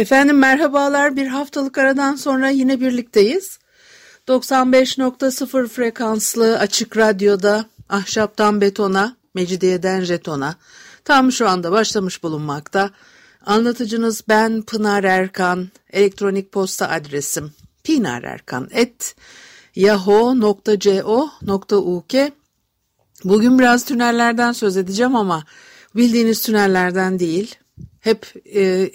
Efendim merhabalar. Bir haftalık aradan sonra yine birlikteyiz. 95.0 frekanslı açık radyoda ahşaptan betona, mecidiyeden jetona tam şu anda başlamış bulunmakta. Anlatıcınız ben Pınar Erkan. Elektronik posta adresim pinarerkan.yahoo.co.uk Bugün biraz tünellerden söz edeceğim ama bildiğiniz tünellerden değil. Hep e,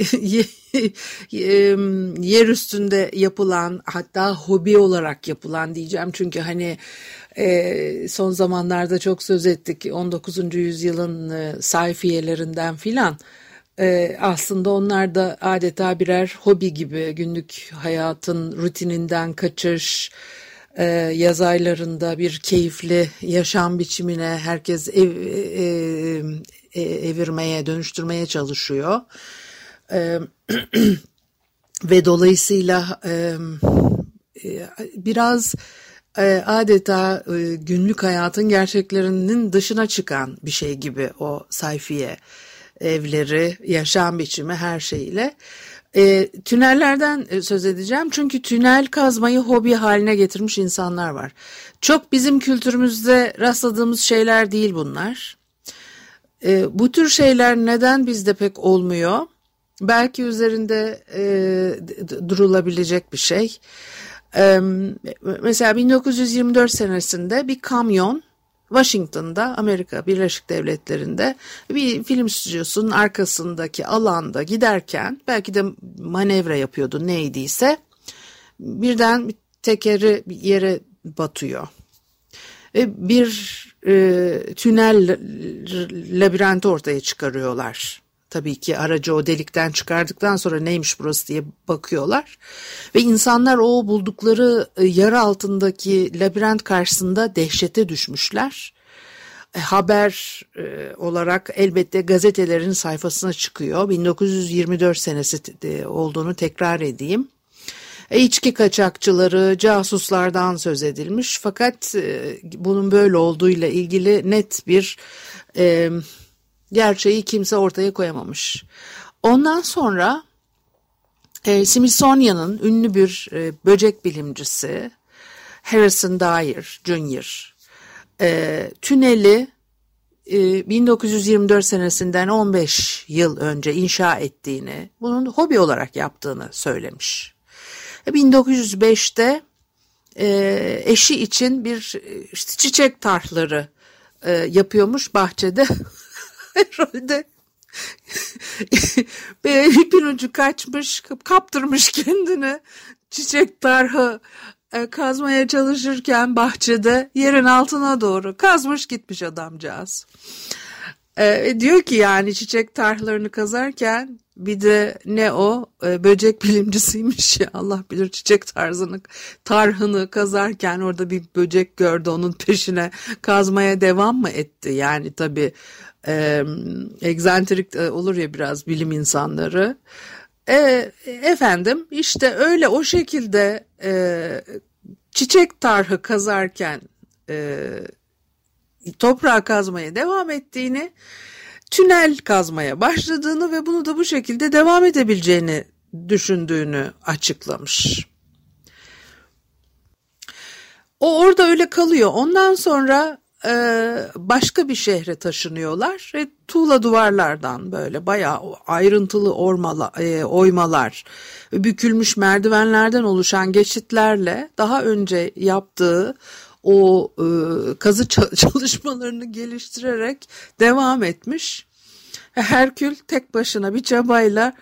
yer üstünde yapılan hatta hobi olarak yapılan diyeceğim. Çünkü hani e, son zamanlarda çok söz ettik 19. yüzyılın e, sayfiyelerinden filan. E, aslında onlar da adeta birer hobi gibi günlük hayatın rutininden kaçış, e, yaz aylarında bir keyifli yaşam biçimine herkes ev, e, e, evirmeye, dönüştürmeye çalışıyor. E, ve dolayısıyla e, e, biraz e, adeta e, günlük hayatın gerçeklerinin dışına çıkan bir şey gibi o sayfiye evleri, yaşam biçimi her şeyle. E, tünellerden e, söz edeceğim çünkü tünel kazmayı hobi haline getirmiş insanlar var. Çok bizim kültürümüzde rastladığımız şeyler değil bunlar. E, bu tür şeyler neden bizde pek olmuyor? Belki üzerinde e, durulabilecek bir şey. E, mesela 1924 senesinde bir kamyon Washington'da Amerika Birleşik Devletleri'nde bir film stüdyosunun arkasındaki alanda giderken belki de manevra yapıyordu neydiyse birden bir tekeri bir yere batıyor. Ve bir e, tünel labirenti ortaya çıkarıyorlar. Tabii ki aracı o delikten çıkardıktan sonra neymiş burası diye bakıyorlar. Ve insanlar o buldukları e, yarı altındaki labirent karşısında dehşete düşmüşler. E, haber e, olarak elbette gazetelerin sayfasına çıkıyor. 1924 senesi olduğunu tekrar edeyim. İçki kaçakçıları, casuslardan söz edilmiş. Fakat bunun böyle olduğuyla ilgili net bir e, gerçeği kimse ortaya koyamamış. Ondan sonra e, Smithsonian'ın ünlü bir e, böcek bilimcisi Harrison Dyer Jr. E, tüneli e, 1924 senesinden 15 yıl önce inşa ettiğini, bunun hobi olarak yaptığını söylemiş. 1905'te e, e, eşi için bir işte çiçek tarhları e, yapıyormuş bahçede. herhalde ipin ucu kaçmış kaptırmış kendini çiçek tarhı e, kazmaya çalışırken bahçede yerin altına doğru kazmış gitmiş adamcağız. E, diyor ki yani çiçek tarhlarını kazarken bir de ne o e, böcek bilimcisiymiş ya Allah bilir çiçek tarzını tarhını kazarken orada bir böcek gördü onun peşine kazmaya devam mı etti yani tabi e, egzantrik olur ya biraz bilim insanları. E, efendim işte öyle o şekilde e, çiçek tarhı kazarken e, toprağı kazmaya devam ettiğini, tünel kazmaya başladığını ve bunu da bu şekilde devam edebileceğini düşündüğünü açıklamış. O orada öyle kalıyor. Ondan sonra e, başka bir şehre taşınıyorlar ve tuğla duvarlardan böyle bayağı ayrıntılı ormala, e, oymalar, bükülmüş merdivenlerden oluşan geçitlerle daha önce yaptığı o e, kazı çalışmalarını geliştirerek devam etmiş. Herkül tek başına bir çabayla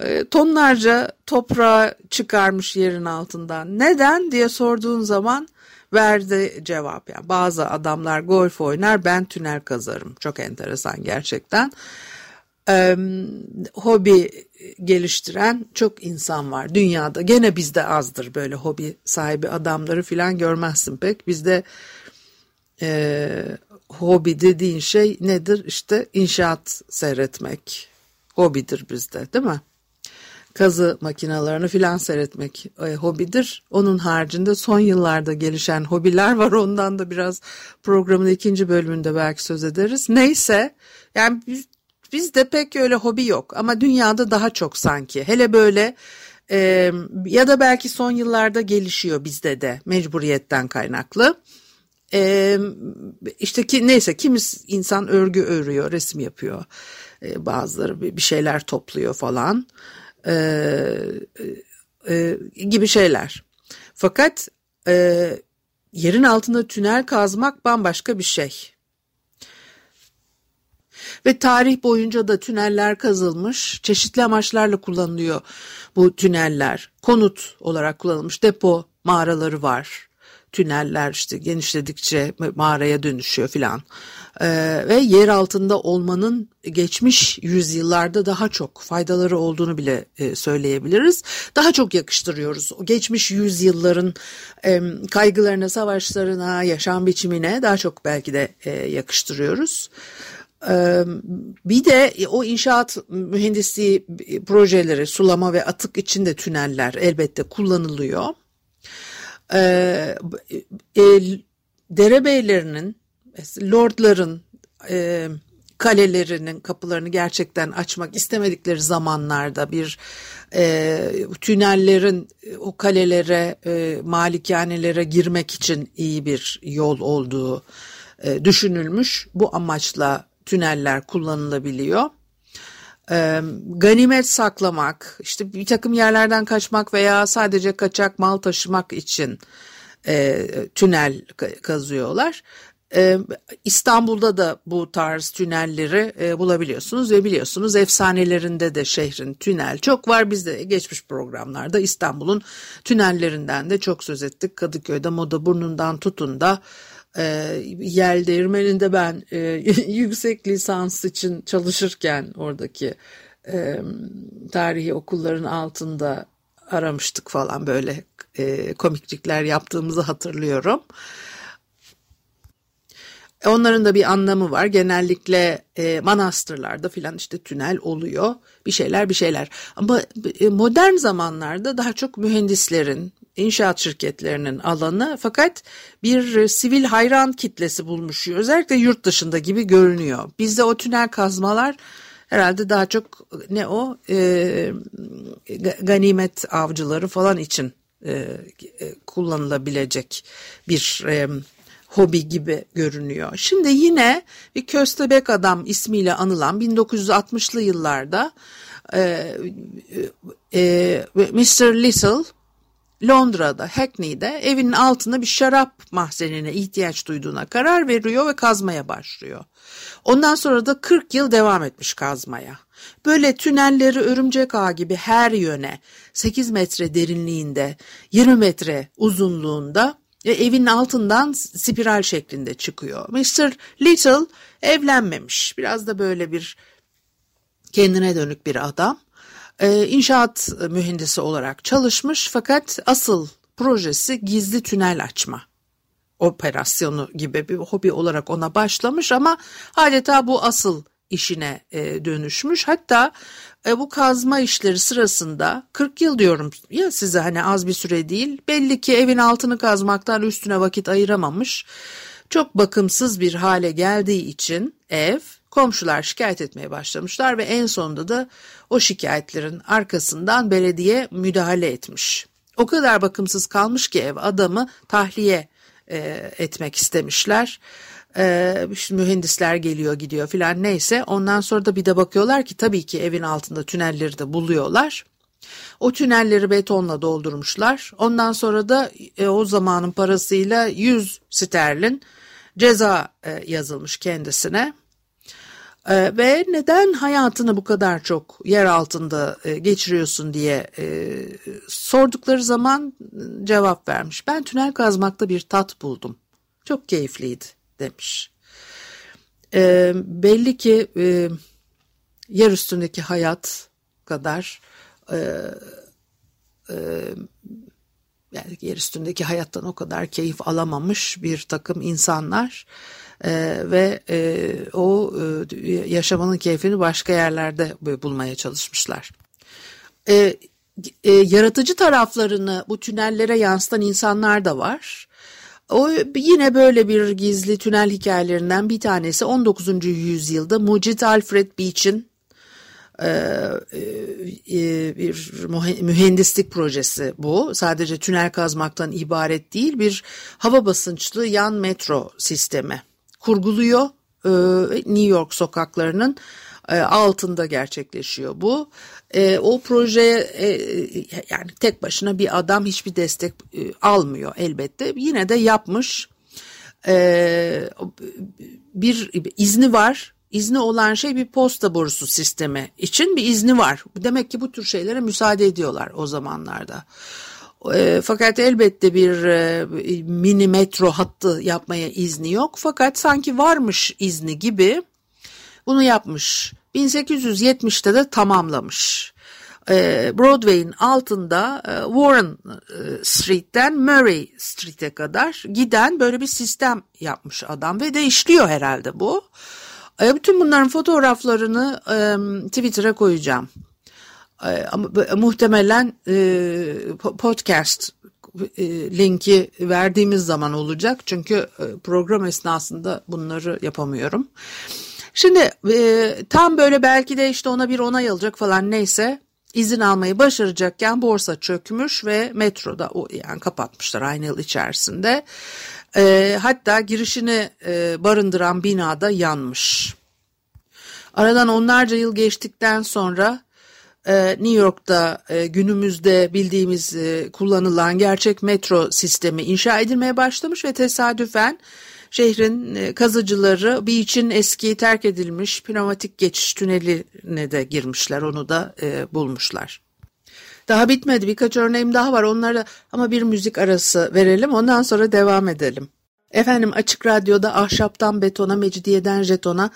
e, tonlarca toprağı çıkarmış yerin altından. Neden diye sorduğun zaman verdi cevap. Yani bazı adamlar golf oynar ben tünel kazarım. Çok enteresan gerçekten. E, hobi geliştiren çok insan var dünyada. Gene bizde azdır böyle hobi sahibi adamları filan görmezsin pek. Bizde e, hobi dediğin şey nedir? İşte inşaat seyretmek. Hobidir bizde değil mi? Kazı makinalarını filan seyretmek e, hobidir. Onun haricinde son yıllarda gelişen hobiler var. Ondan da biraz programın ikinci bölümünde belki söz ederiz. Neyse yani bizde pek öyle hobi yok ama dünyada daha çok sanki. Hele böyle e, ya da belki son yıllarda gelişiyor bizde de mecburiyetten kaynaklı. E, işte ki neyse kimis insan örgü örüyor, resim yapıyor. E, bazıları bir şeyler topluyor falan. E, e, gibi şeyler. Fakat e, yerin altında tünel kazmak bambaşka bir şey. Ve tarih boyunca da tüneller kazılmış, çeşitli amaçlarla kullanılıyor bu tüneller. Konut olarak kullanılmış depo mağaraları var. Tüneller işte genişledikçe mağaraya dönüşüyor filan. Ee, ve yer altında olmanın geçmiş yüzyıllarda daha çok faydaları olduğunu bile e, söyleyebiliriz. Daha çok yakıştırıyoruz. O geçmiş yüzyılların e, kaygılarına, savaşlarına, yaşam biçimine daha çok belki de e, yakıştırıyoruz. Bir de o inşaat mühendisliği projeleri, sulama ve atık içinde tüneller elbette kullanılıyor. Derebeylerinin, lordların kalelerinin kapılarını gerçekten açmak istemedikleri zamanlarda bir tünellerin o kalelere, malikanelere girmek için iyi bir yol olduğu düşünülmüş. Bu amaçla tüneller kullanılabiliyor. E, ganimet saklamak, işte bir takım yerlerden kaçmak veya sadece kaçak mal taşımak için e, tünel kazıyorlar. Ee, İstanbul'da da bu tarz tünelleri e, bulabiliyorsunuz ve biliyorsunuz efsanelerinde de şehrin tünel çok var. Biz de geçmiş programlarda İstanbul'un tünellerinden de çok söz ettik. Kadıköy'de Moda Burnu'ndan tutun da e, yel değirmeninde ben e, yüksek lisans için çalışırken oradaki e, tarihi okulların altında aramıştık falan böyle e, komiklikler yaptığımızı hatırlıyorum. Onların da bir anlamı var. Genellikle e, manastırlarda filan işte tünel oluyor. Bir şeyler bir şeyler. Ama e, modern zamanlarda daha çok mühendislerin, inşaat şirketlerinin alanı fakat bir e, sivil hayran kitlesi bulmuş. Özellikle yurt dışında gibi görünüyor. Bizde o tünel kazmalar herhalde daha çok ne o e, ganimet avcıları falan için e, e, kullanılabilecek bir e, hobi gibi görünüyor. Şimdi yine bir köstebek adam ismiyle anılan 1960'lı yıllarda e, e, Mr. Little Londra'da, Hackney'de evinin altında bir şarap mahzenine ihtiyaç duyduğuna karar veriyor ve kazmaya başlıyor. Ondan sonra da 40 yıl devam etmiş kazmaya. Böyle tünelleri örümcek ağı gibi her yöne 8 metre derinliğinde, 20 metre uzunluğunda ve evin altından spiral şeklinde çıkıyor. Mr. Little evlenmemiş. Biraz da böyle bir kendine dönük bir adam e, inşaat mühendisi olarak çalışmış fakat asıl projesi gizli tünel açma operasyonu gibi bir hobi olarak ona başlamış ama adeta bu asıl işine e, dönüşmüş. Hatta e, bu kazma işleri sırasında 40 yıl diyorum ya size hani az bir süre değil belli ki evin altını kazmaktan üstüne vakit ayıramamış. Çok bakımsız bir hale geldiği için ev Komşular şikayet etmeye başlamışlar ve en sonunda da o şikayetlerin arkasından belediye müdahale etmiş. O kadar bakımsız kalmış ki ev adamı tahliye e, etmek istemişler. E, işte mühendisler geliyor gidiyor filan neyse ondan sonra da bir de bakıyorlar ki tabii ki evin altında tünelleri de buluyorlar. O tünelleri betonla doldurmuşlar. Ondan sonra da e, o zamanın parasıyla 100 sterlin ceza e, yazılmış kendisine. Ee, ve neden hayatını bu kadar çok yer altında e, geçiriyorsun diye e, sordukları zaman cevap vermiş. Ben tünel kazmakta bir tat buldum. Çok keyifliydi demiş. E, belli ki e, yer üstündeki hayat kadar yani yer üstündeki hayattan o kadar keyif alamamış bir takım insanlar e, ve e, o e, yaşamanın keyfini başka yerlerde bulmaya çalışmışlar. E, e, yaratıcı taraflarını bu tünellere yansıtan insanlar da var. O yine böyle bir gizli tünel hikayelerinden bir tanesi 19. yüzyılda Mucit Alfred Beech'in e, bir mühendislik projesi bu. Sadece tünel kazmaktan ibaret değil bir hava basınçlı yan metro sistemi kurguluyor. E, New York sokaklarının altında gerçekleşiyor bu. O projeye yani tek başına bir adam hiçbir destek almıyor elbette. Yine de yapmış. Bir izni var izni olan şey bir posta borusu sistemi için bir izni var. Demek ki bu tür şeylere müsaade ediyorlar o zamanlarda. E, fakat elbette bir e, mini metro hattı yapmaya izni yok. Fakat sanki varmış izni gibi bunu yapmış. 1870'te de tamamlamış. E, Broadway'in altında e, Warren Street'ten Murray Street'e kadar giden böyle bir sistem yapmış adam ve de işliyor herhalde bu. E, bütün bunların fotoğraflarını e, Twitter'a koyacağım. E, ama muhtemelen podcast linki verdiğimiz zaman olacak. Çünkü program esnasında bunları yapamıyorum. Şimdi tam böyle belki de işte ona bir onay alacak falan neyse izin almayı başaracakken borsa çökmüş ve metroda o yani kapatmışlar aynı yıl içerisinde. E, hatta girişini e, barındıran binada yanmış. Aradan onlarca yıl geçtikten sonra e, New York'ta e, günümüzde bildiğimiz e, kullanılan gerçek metro sistemi inşa edilmeye başlamış ve tesadüfen şehrin e, kazıcıları bir için eski terk edilmiş pneumatik geçiş tüneline de girmişler onu da bulmuşlar. Daha bitmedi birkaç örneğim daha var onlara ama bir müzik arası verelim ondan sonra devam edelim. Efendim Açık Radyo'da ahşaptan betona, mecidiyeden jetona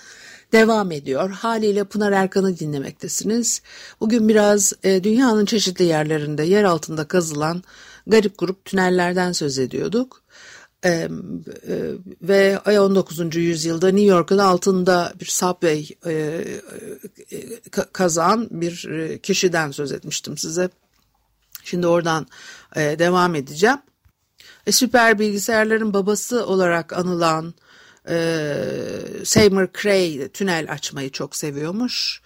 devam ediyor. Haliyle Pınar Erkan'ı dinlemektesiniz. Bugün biraz e, dünyanın çeşitli yerlerinde yer altında kazılan garip grup tünellerden söz ediyorduk. E, e, ve 19. yüzyılda New York'un altında bir subway e, e, kazan bir e, kişiden söz etmiştim size. Şimdi oradan e, devam edeceğim. E, süper bilgisayarların babası olarak anılan e, Seymour Cray tünel açmayı çok seviyormuş.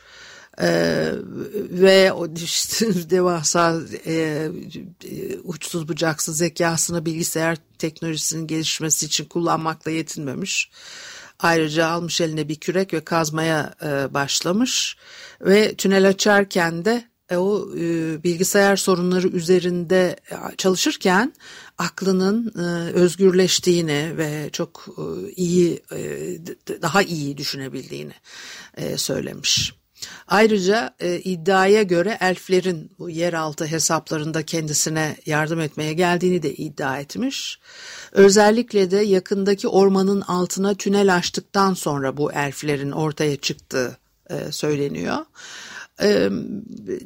Ee, ve o işte devasa e, uçsuz bucaksız zekasını bilgisayar teknolojisinin gelişmesi için kullanmakla yetinmemiş. Ayrıca almış eline bir kürek ve kazmaya e, başlamış ve tünel açarken de e, o e, bilgisayar sorunları üzerinde e, çalışırken aklının e, özgürleştiğini ve çok e, iyi e, daha iyi düşünebildiğini e, söylemiş. Ayrıca e, iddiaya göre elflerin bu yeraltı hesaplarında kendisine yardım etmeye geldiğini de iddia etmiş. Özellikle de yakındaki ormanın altına tünel açtıktan sonra bu elflerin ortaya çıktığı e, söyleniyor. E,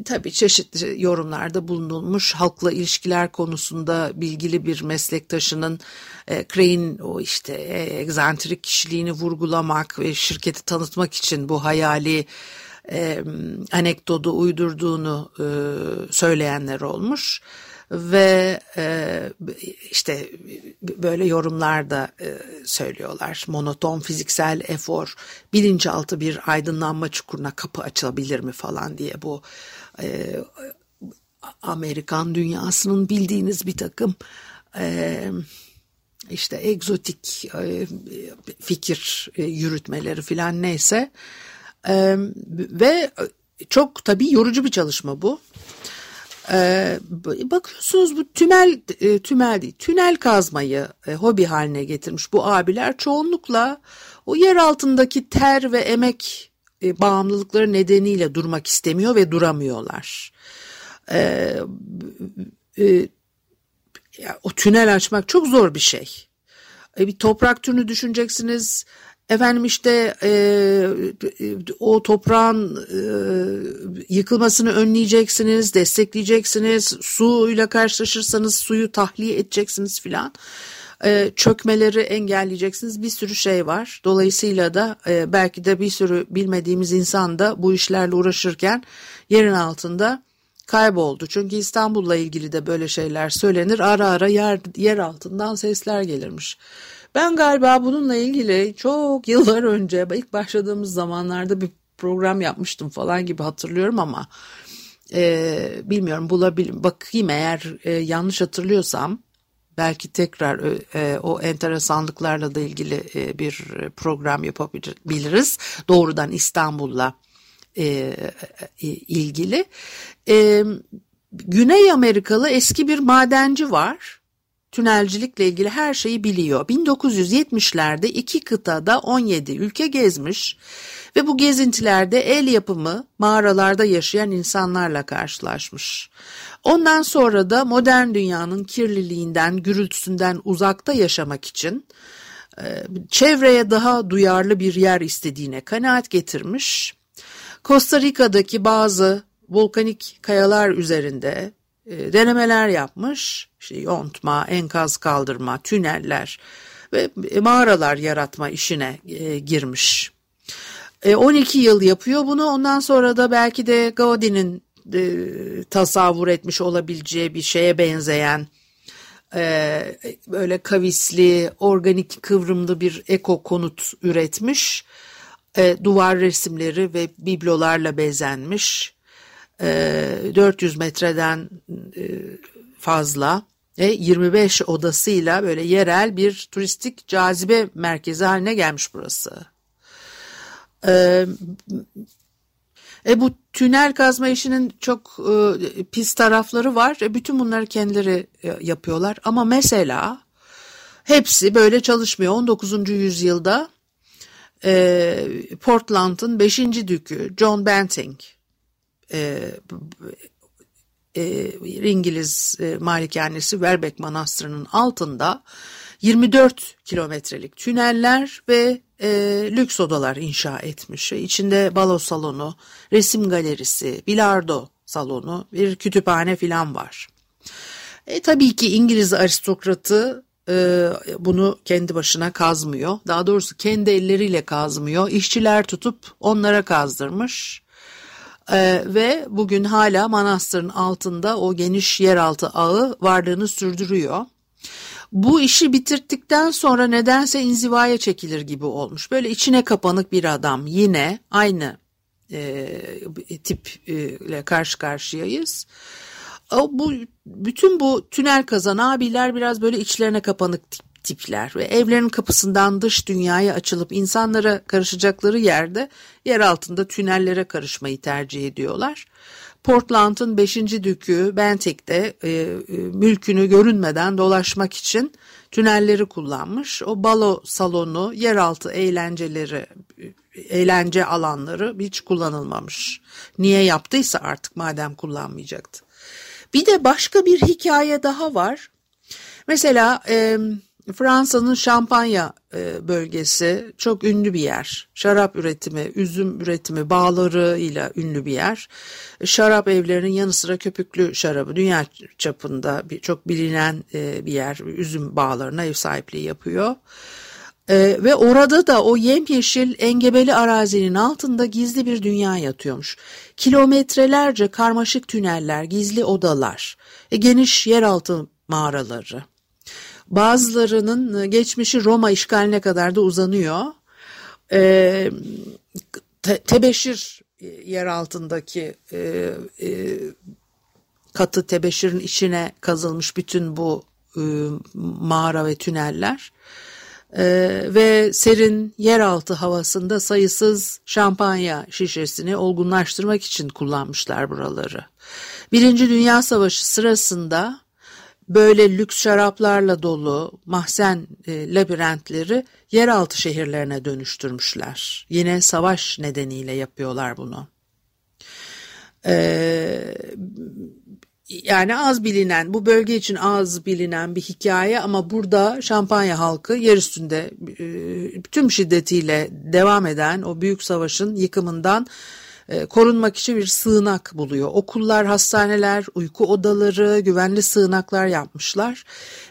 tabii çeşitli yorumlarda bulunulmuş halkla ilişkiler konusunda bilgili bir meslektaşının e, Crane o işte e, egzantrik kişiliğini vurgulamak ve şirketi tanıtmak için bu hayali e, anekdotu uydurduğunu e, söyleyenler olmuş ve e, işte böyle yorumlar da e, söylüyorlar. Monoton fiziksel efor, bilinçaltı bir aydınlanma çukuruna kapı açılabilir mi falan diye bu e, Amerikan dünyasının bildiğiniz bir takım işte egzotik fikir yürütmeleri filan neyse ve çok tabii yorucu bir çalışma bu. Ee, bakıyorsunuz bu tümel e, tümel değil tünel kazmayı e, hobi haline getirmiş bu abiler çoğunlukla o yer altındaki ter ve emek e, bağımlılıkları nedeniyle durmak istemiyor ve duramıyorlar. Ee, o tünel açmak çok zor bir şey. bir toprak türünü düşüneceksiniz efendim işte e, o toprağın e, yıkılmasını önleyeceksiniz, destekleyeceksiniz, suyla karşılaşırsanız suyu tahliye edeceksiniz filan. E, çökmeleri engelleyeceksiniz bir sürü şey var. Dolayısıyla da e, belki de bir sürü bilmediğimiz insan da bu işlerle uğraşırken yerin altında kayboldu. Çünkü İstanbul'la ilgili de böyle şeyler söylenir. Ara ara yer, yer altından sesler gelirmiş. Ben galiba bununla ilgili çok yıllar önce ilk başladığımız zamanlarda bir program yapmıştım falan gibi hatırlıyorum ama e, bilmiyorum bulabil bakayım eğer e, yanlış hatırlıyorsam belki tekrar e, o enteresanlıklarla da ilgili e, bir program yapabiliriz doğrudan İstanbul'la e, e, ilgili. E, Güney Amerikalı eski bir madenci var. Tünelcilikle ilgili her şeyi biliyor. 1970'lerde iki kıtada 17 ülke gezmiş ve bu gezintilerde el yapımı mağaralarda yaşayan insanlarla karşılaşmış. Ondan sonra da modern dünyanın kirliliğinden, gürültüsünden uzakta yaşamak için e, çevreye daha duyarlı bir yer istediğine kanaat getirmiş Costa Rica'daki bazı volkanik kayalar üzerinde e, denemeler yapmış. İşte yontma, enkaz kaldırma, tüneller ve mağaralar yaratma işine e, girmiş. E, 12 yıl yapıyor bunu. Ondan sonra da belki de Gaudi'nin e, tasavvur etmiş olabileceği bir şeye benzeyen e, böyle kavisli, organik kıvrımlı bir eko konut üretmiş e, duvar resimleri ve biblolarla bezenmiş. E, 400 metreden e, fazla ve 25 odasıyla böyle yerel bir turistik cazibe merkezi haline gelmiş burası. E, e bu tünel kazma işinin çok e, pis tarafları var. E, bütün bunları kendileri e, yapıyorlar. Ama mesela hepsi böyle çalışmıyor. 19. yüzyılda e, Portland'ın 5. dükü John Banting e, e, İngiliz e, malikanesi Verbeck Manastırı'nın altında 24 kilometrelik tüneller ve e, lüks odalar inşa etmiş. İçinde balo salonu, resim galerisi, bilardo salonu, bir kütüphane filan var. E, tabii ki İngiliz aristokratı e, bunu kendi başına kazmıyor. Daha doğrusu kendi elleriyle kazmıyor. İşçiler tutup onlara kazdırmış. E, ve bugün hala manastırın altında o geniş yeraltı ağı varlığını sürdürüyor. Bu işi bitirdikten sonra nedense inzivaya çekilir gibi olmuş. Böyle içine kapanık bir adam yine aynı e, tiple karşı karşıyayız. Bu bütün bu tünel kazan abiler biraz böyle içlerine kapanık tip, tipler ve evlerin kapısından dış dünyaya açılıp insanlara karışacakları yerde yer altında tünellere karışmayı tercih ediyorlar. Portland'ın 5. dükü Bentek'te e, e, mülkünü görünmeden dolaşmak için tünelleri kullanmış. O balo salonu, yeraltı eğlenceleri, eğlence alanları hiç kullanılmamış. Niye yaptıysa artık madem kullanmayacaktı. Bir de başka bir hikaye daha var. Mesela e, Fransa'nın Şampanya e, bölgesi çok ünlü bir yer. Şarap üretimi, üzüm üretimi bağlarıyla ünlü bir yer. Şarap evlerinin yanı sıra köpüklü şarabı dünya çapında çok bilinen e, bir yer. Üzüm bağlarına ev sahipliği yapıyor. Ve orada da o yemyeşil engebeli arazinin altında gizli bir dünya yatıyormuş. Kilometrelerce karmaşık tüneller, gizli odalar, e, geniş yeraltı mağaraları. Bazılarının e, geçmişi Roma işgaline kadar da uzanıyor. E, te, tebeşir e, yer altındaki e, e, katı tebeşirin içine kazılmış bütün bu e, mağara ve tüneller ee, ve serin yeraltı havasında sayısız şampanya şişesini olgunlaştırmak için kullanmışlar buraları. Birinci Dünya Savaşı sırasında böyle lüks şaraplarla dolu mahzen e, labirentleri yeraltı şehirlerine dönüştürmüşler. Yine savaş nedeniyle yapıyorlar bunu. Ee, yani az bilinen bu bölge için az bilinen bir hikaye ama burada Şampanya halkı yer üstünde e, tüm şiddetiyle devam eden o büyük savaşın yıkımından e, korunmak için bir sığınak buluyor. Okullar, hastaneler, uyku odaları, güvenli sığınaklar yapmışlar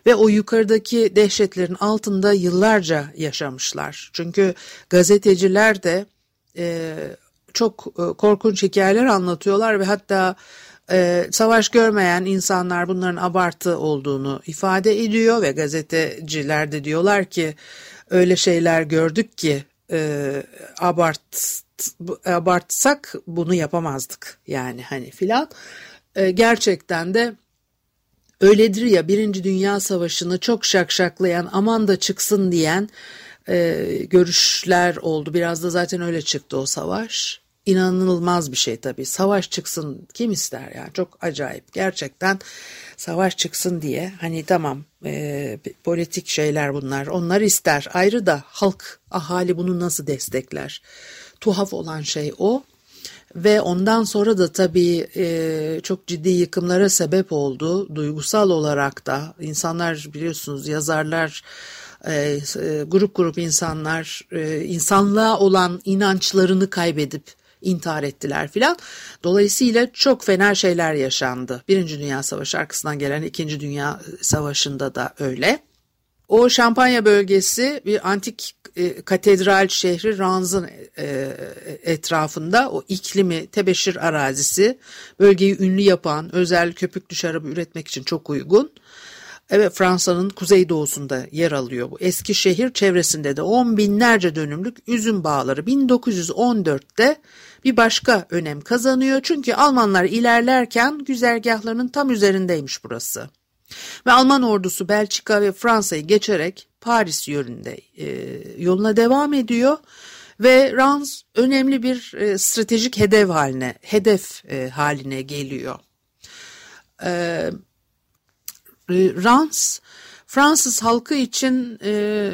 ve o yukarıdaki dehşetlerin altında yıllarca yaşamışlar. Çünkü gazeteciler de e, çok e, korkunç hikayeler anlatıyorlar ve hatta e, savaş görmeyen insanlar bunların abartı olduğunu ifade ediyor ve gazeteciler de diyorlar ki öyle şeyler gördük ki e, abart abartsak bunu yapamazdık yani hani filan. E, gerçekten de öyledir ya Birinci Dünya Savaşı'nı çok şakşaklayan aman da çıksın diyen e, görüşler oldu. Biraz da zaten öyle çıktı o savaş. İnanılmaz bir şey tabii. Savaş çıksın kim ister yani çok acayip. Gerçekten savaş çıksın diye. Hani tamam e, politik şeyler bunlar. Onlar ister. Ayrı da halk ahali bunu nasıl destekler tuhaf olan şey o ve ondan sonra da tabii e, çok ciddi yıkımlara sebep oldu duygusal olarak da insanlar biliyorsunuz yazarlar e, e, grup grup insanlar e, insanlığa olan inançlarını kaybedip intihar ettiler filan. Dolayısıyla çok fena şeyler yaşandı. Birinci Dünya Savaşı arkasından gelen İkinci Dünya Savaşı'nda da öyle. O Şampanya bölgesi bir antik e, katedral şehri Ranz'ın e, etrafında o iklimi, tebeşir arazisi bölgeyi ünlü yapan özel köpüklü şarabı üretmek için çok uygun. Evet Fransa'nın kuzeydoğusunda yer alıyor bu eski şehir çevresinde de on binlerce dönümlük üzüm bağları 1914'te bir başka önem kazanıyor. Çünkü Almanlar ilerlerken güzergahlarının tam üzerindeymiş burası. Ve Alman ordusu Belçika ve Fransa'yı geçerek Paris yönünde e, yoluna devam ediyor ve Rans önemli bir e, stratejik hedef haline hedef e, haline geliyor. E, Rans Fransız halkı için e,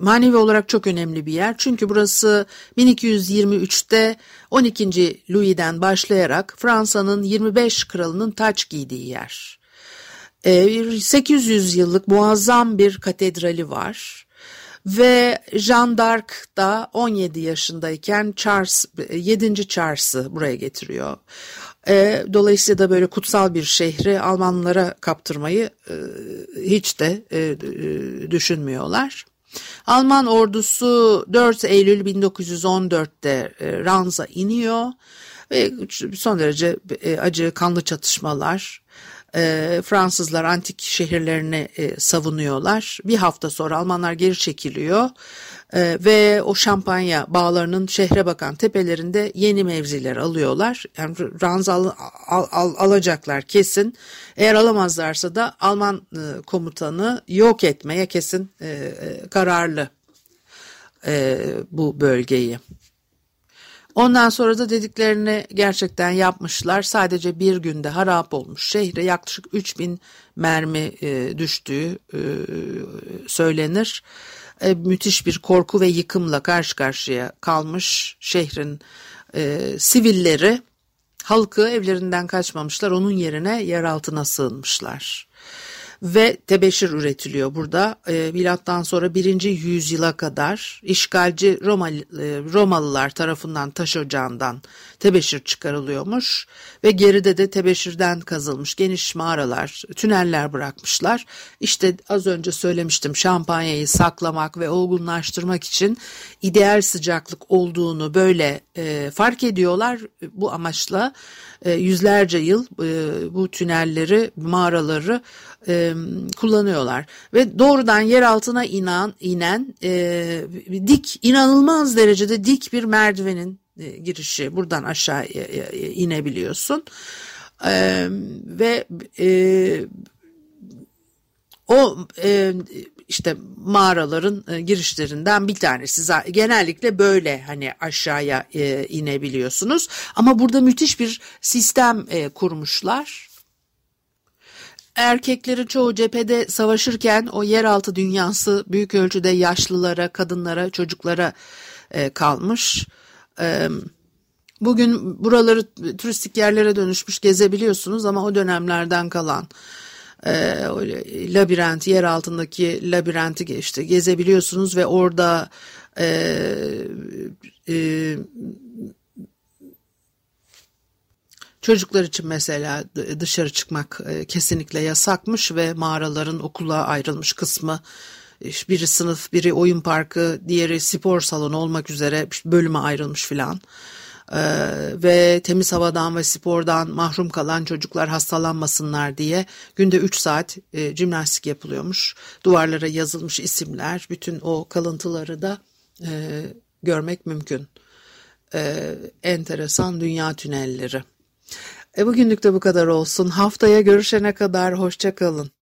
manevi olarak çok önemli bir yer. Çünkü burası 1223'te 12. Louis'den başlayarak Fransa'nın 25 kralının taç giydiği yer. E, 800 yıllık muazzam bir katedrali var. Ve Jean d'Arc da 17 yaşındayken Charles 7. Charles'ı buraya getiriyor. E, dolayısıyla da böyle kutsal bir şehri Almanlara kaptırmayı e, hiç de e, e düşünmüyorlar. Alman ordusu 4 Eylül 1914'te e, Ranz'a iniyor ve son derece e, acı kanlı çatışmalar e, Fransızlar antik şehirlerini e, savunuyorlar. Bir hafta sonra Almanlar geri çekiliyor e, ve o şampanya bağlarının şehre bakan tepelerinde yeni mevziler alıyorlar. Yani ranz al, al, al, alacaklar kesin. Eğer alamazlarsa da Alman e, komutanı yok etmeye kesin e, kararlı bu bölgeyi. Ondan sonra da dediklerini gerçekten yapmışlar. Sadece bir günde harap olmuş şehre yaklaşık 3000 mermi e, düştüğü e, söylenir. E, müthiş bir korku ve yıkımla karşı karşıya kalmış şehrin e, sivilleri halkı evlerinden kaçmamışlar onun yerine yer altına sığınmışlar ve tebeşir üretiliyor burada. E, milattan sonra 1. yüzyıla kadar işgalci Roma, e, Romalılar tarafından taş ocağından tebeşir çıkarılıyormuş ve geride de tebeşirden kazılmış geniş mağaralar, tüneller bırakmışlar. İşte az önce söylemiştim şampanyayı saklamak ve olgunlaştırmak için ideal sıcaklık olduğunu böyle e, fark ediyorlar. Bu amaçla e, yüzlerce yıl e, bu tünelleri, mağaraları e, kullanıyorlar ve doğrudan yer altına inan, inen e, dik inanılmaz derecede dik bir merdivenin e, girişi buradan aşağı e, e, inebiliyorsun e, ve e, o e, işte mağaraların e, girişlerinden bir tanesi. Genellikle böyle hani aşağıya e, inebiliyorsunuz. Ama burada müthiş bir sistem e, kurmuşlar. Erkekleri çoğu cephede savaşırken o yeraltı dünyası büyük ölçüde yaşlılara, kadınlara, çocuklara kalmış. Bugün buraları turistik yerlere dönüşmüş gezebiliyorsunuz ama o dönemlerden kalan e, labirent, yer altındaki labirenti geçti. Gezebiliyorsunuz ve orada e, e, Çocuklar için mesela dışarı çıkmak e, kesinlikle yasakmış ve mağaraların okula ayrılmış kısmı biri sınıf, biri oyun parkı, diğeri spor salonu olmak üzere bölüme ayrılmış filan. Ee, ve temiz havadan ve spordan mahrum kalan çocuklar hastalanmasınlar diye günde 3 saat e, jimnastik yapılıyormuş. Duvarlara yazılmış isimler, bütün o kalıntıları da e, görmek mümkün. E, enteresan dünya tünelleri. E, bugünlük de bu kadar olsun. Haftaya görüşene kadar hoşça kalın.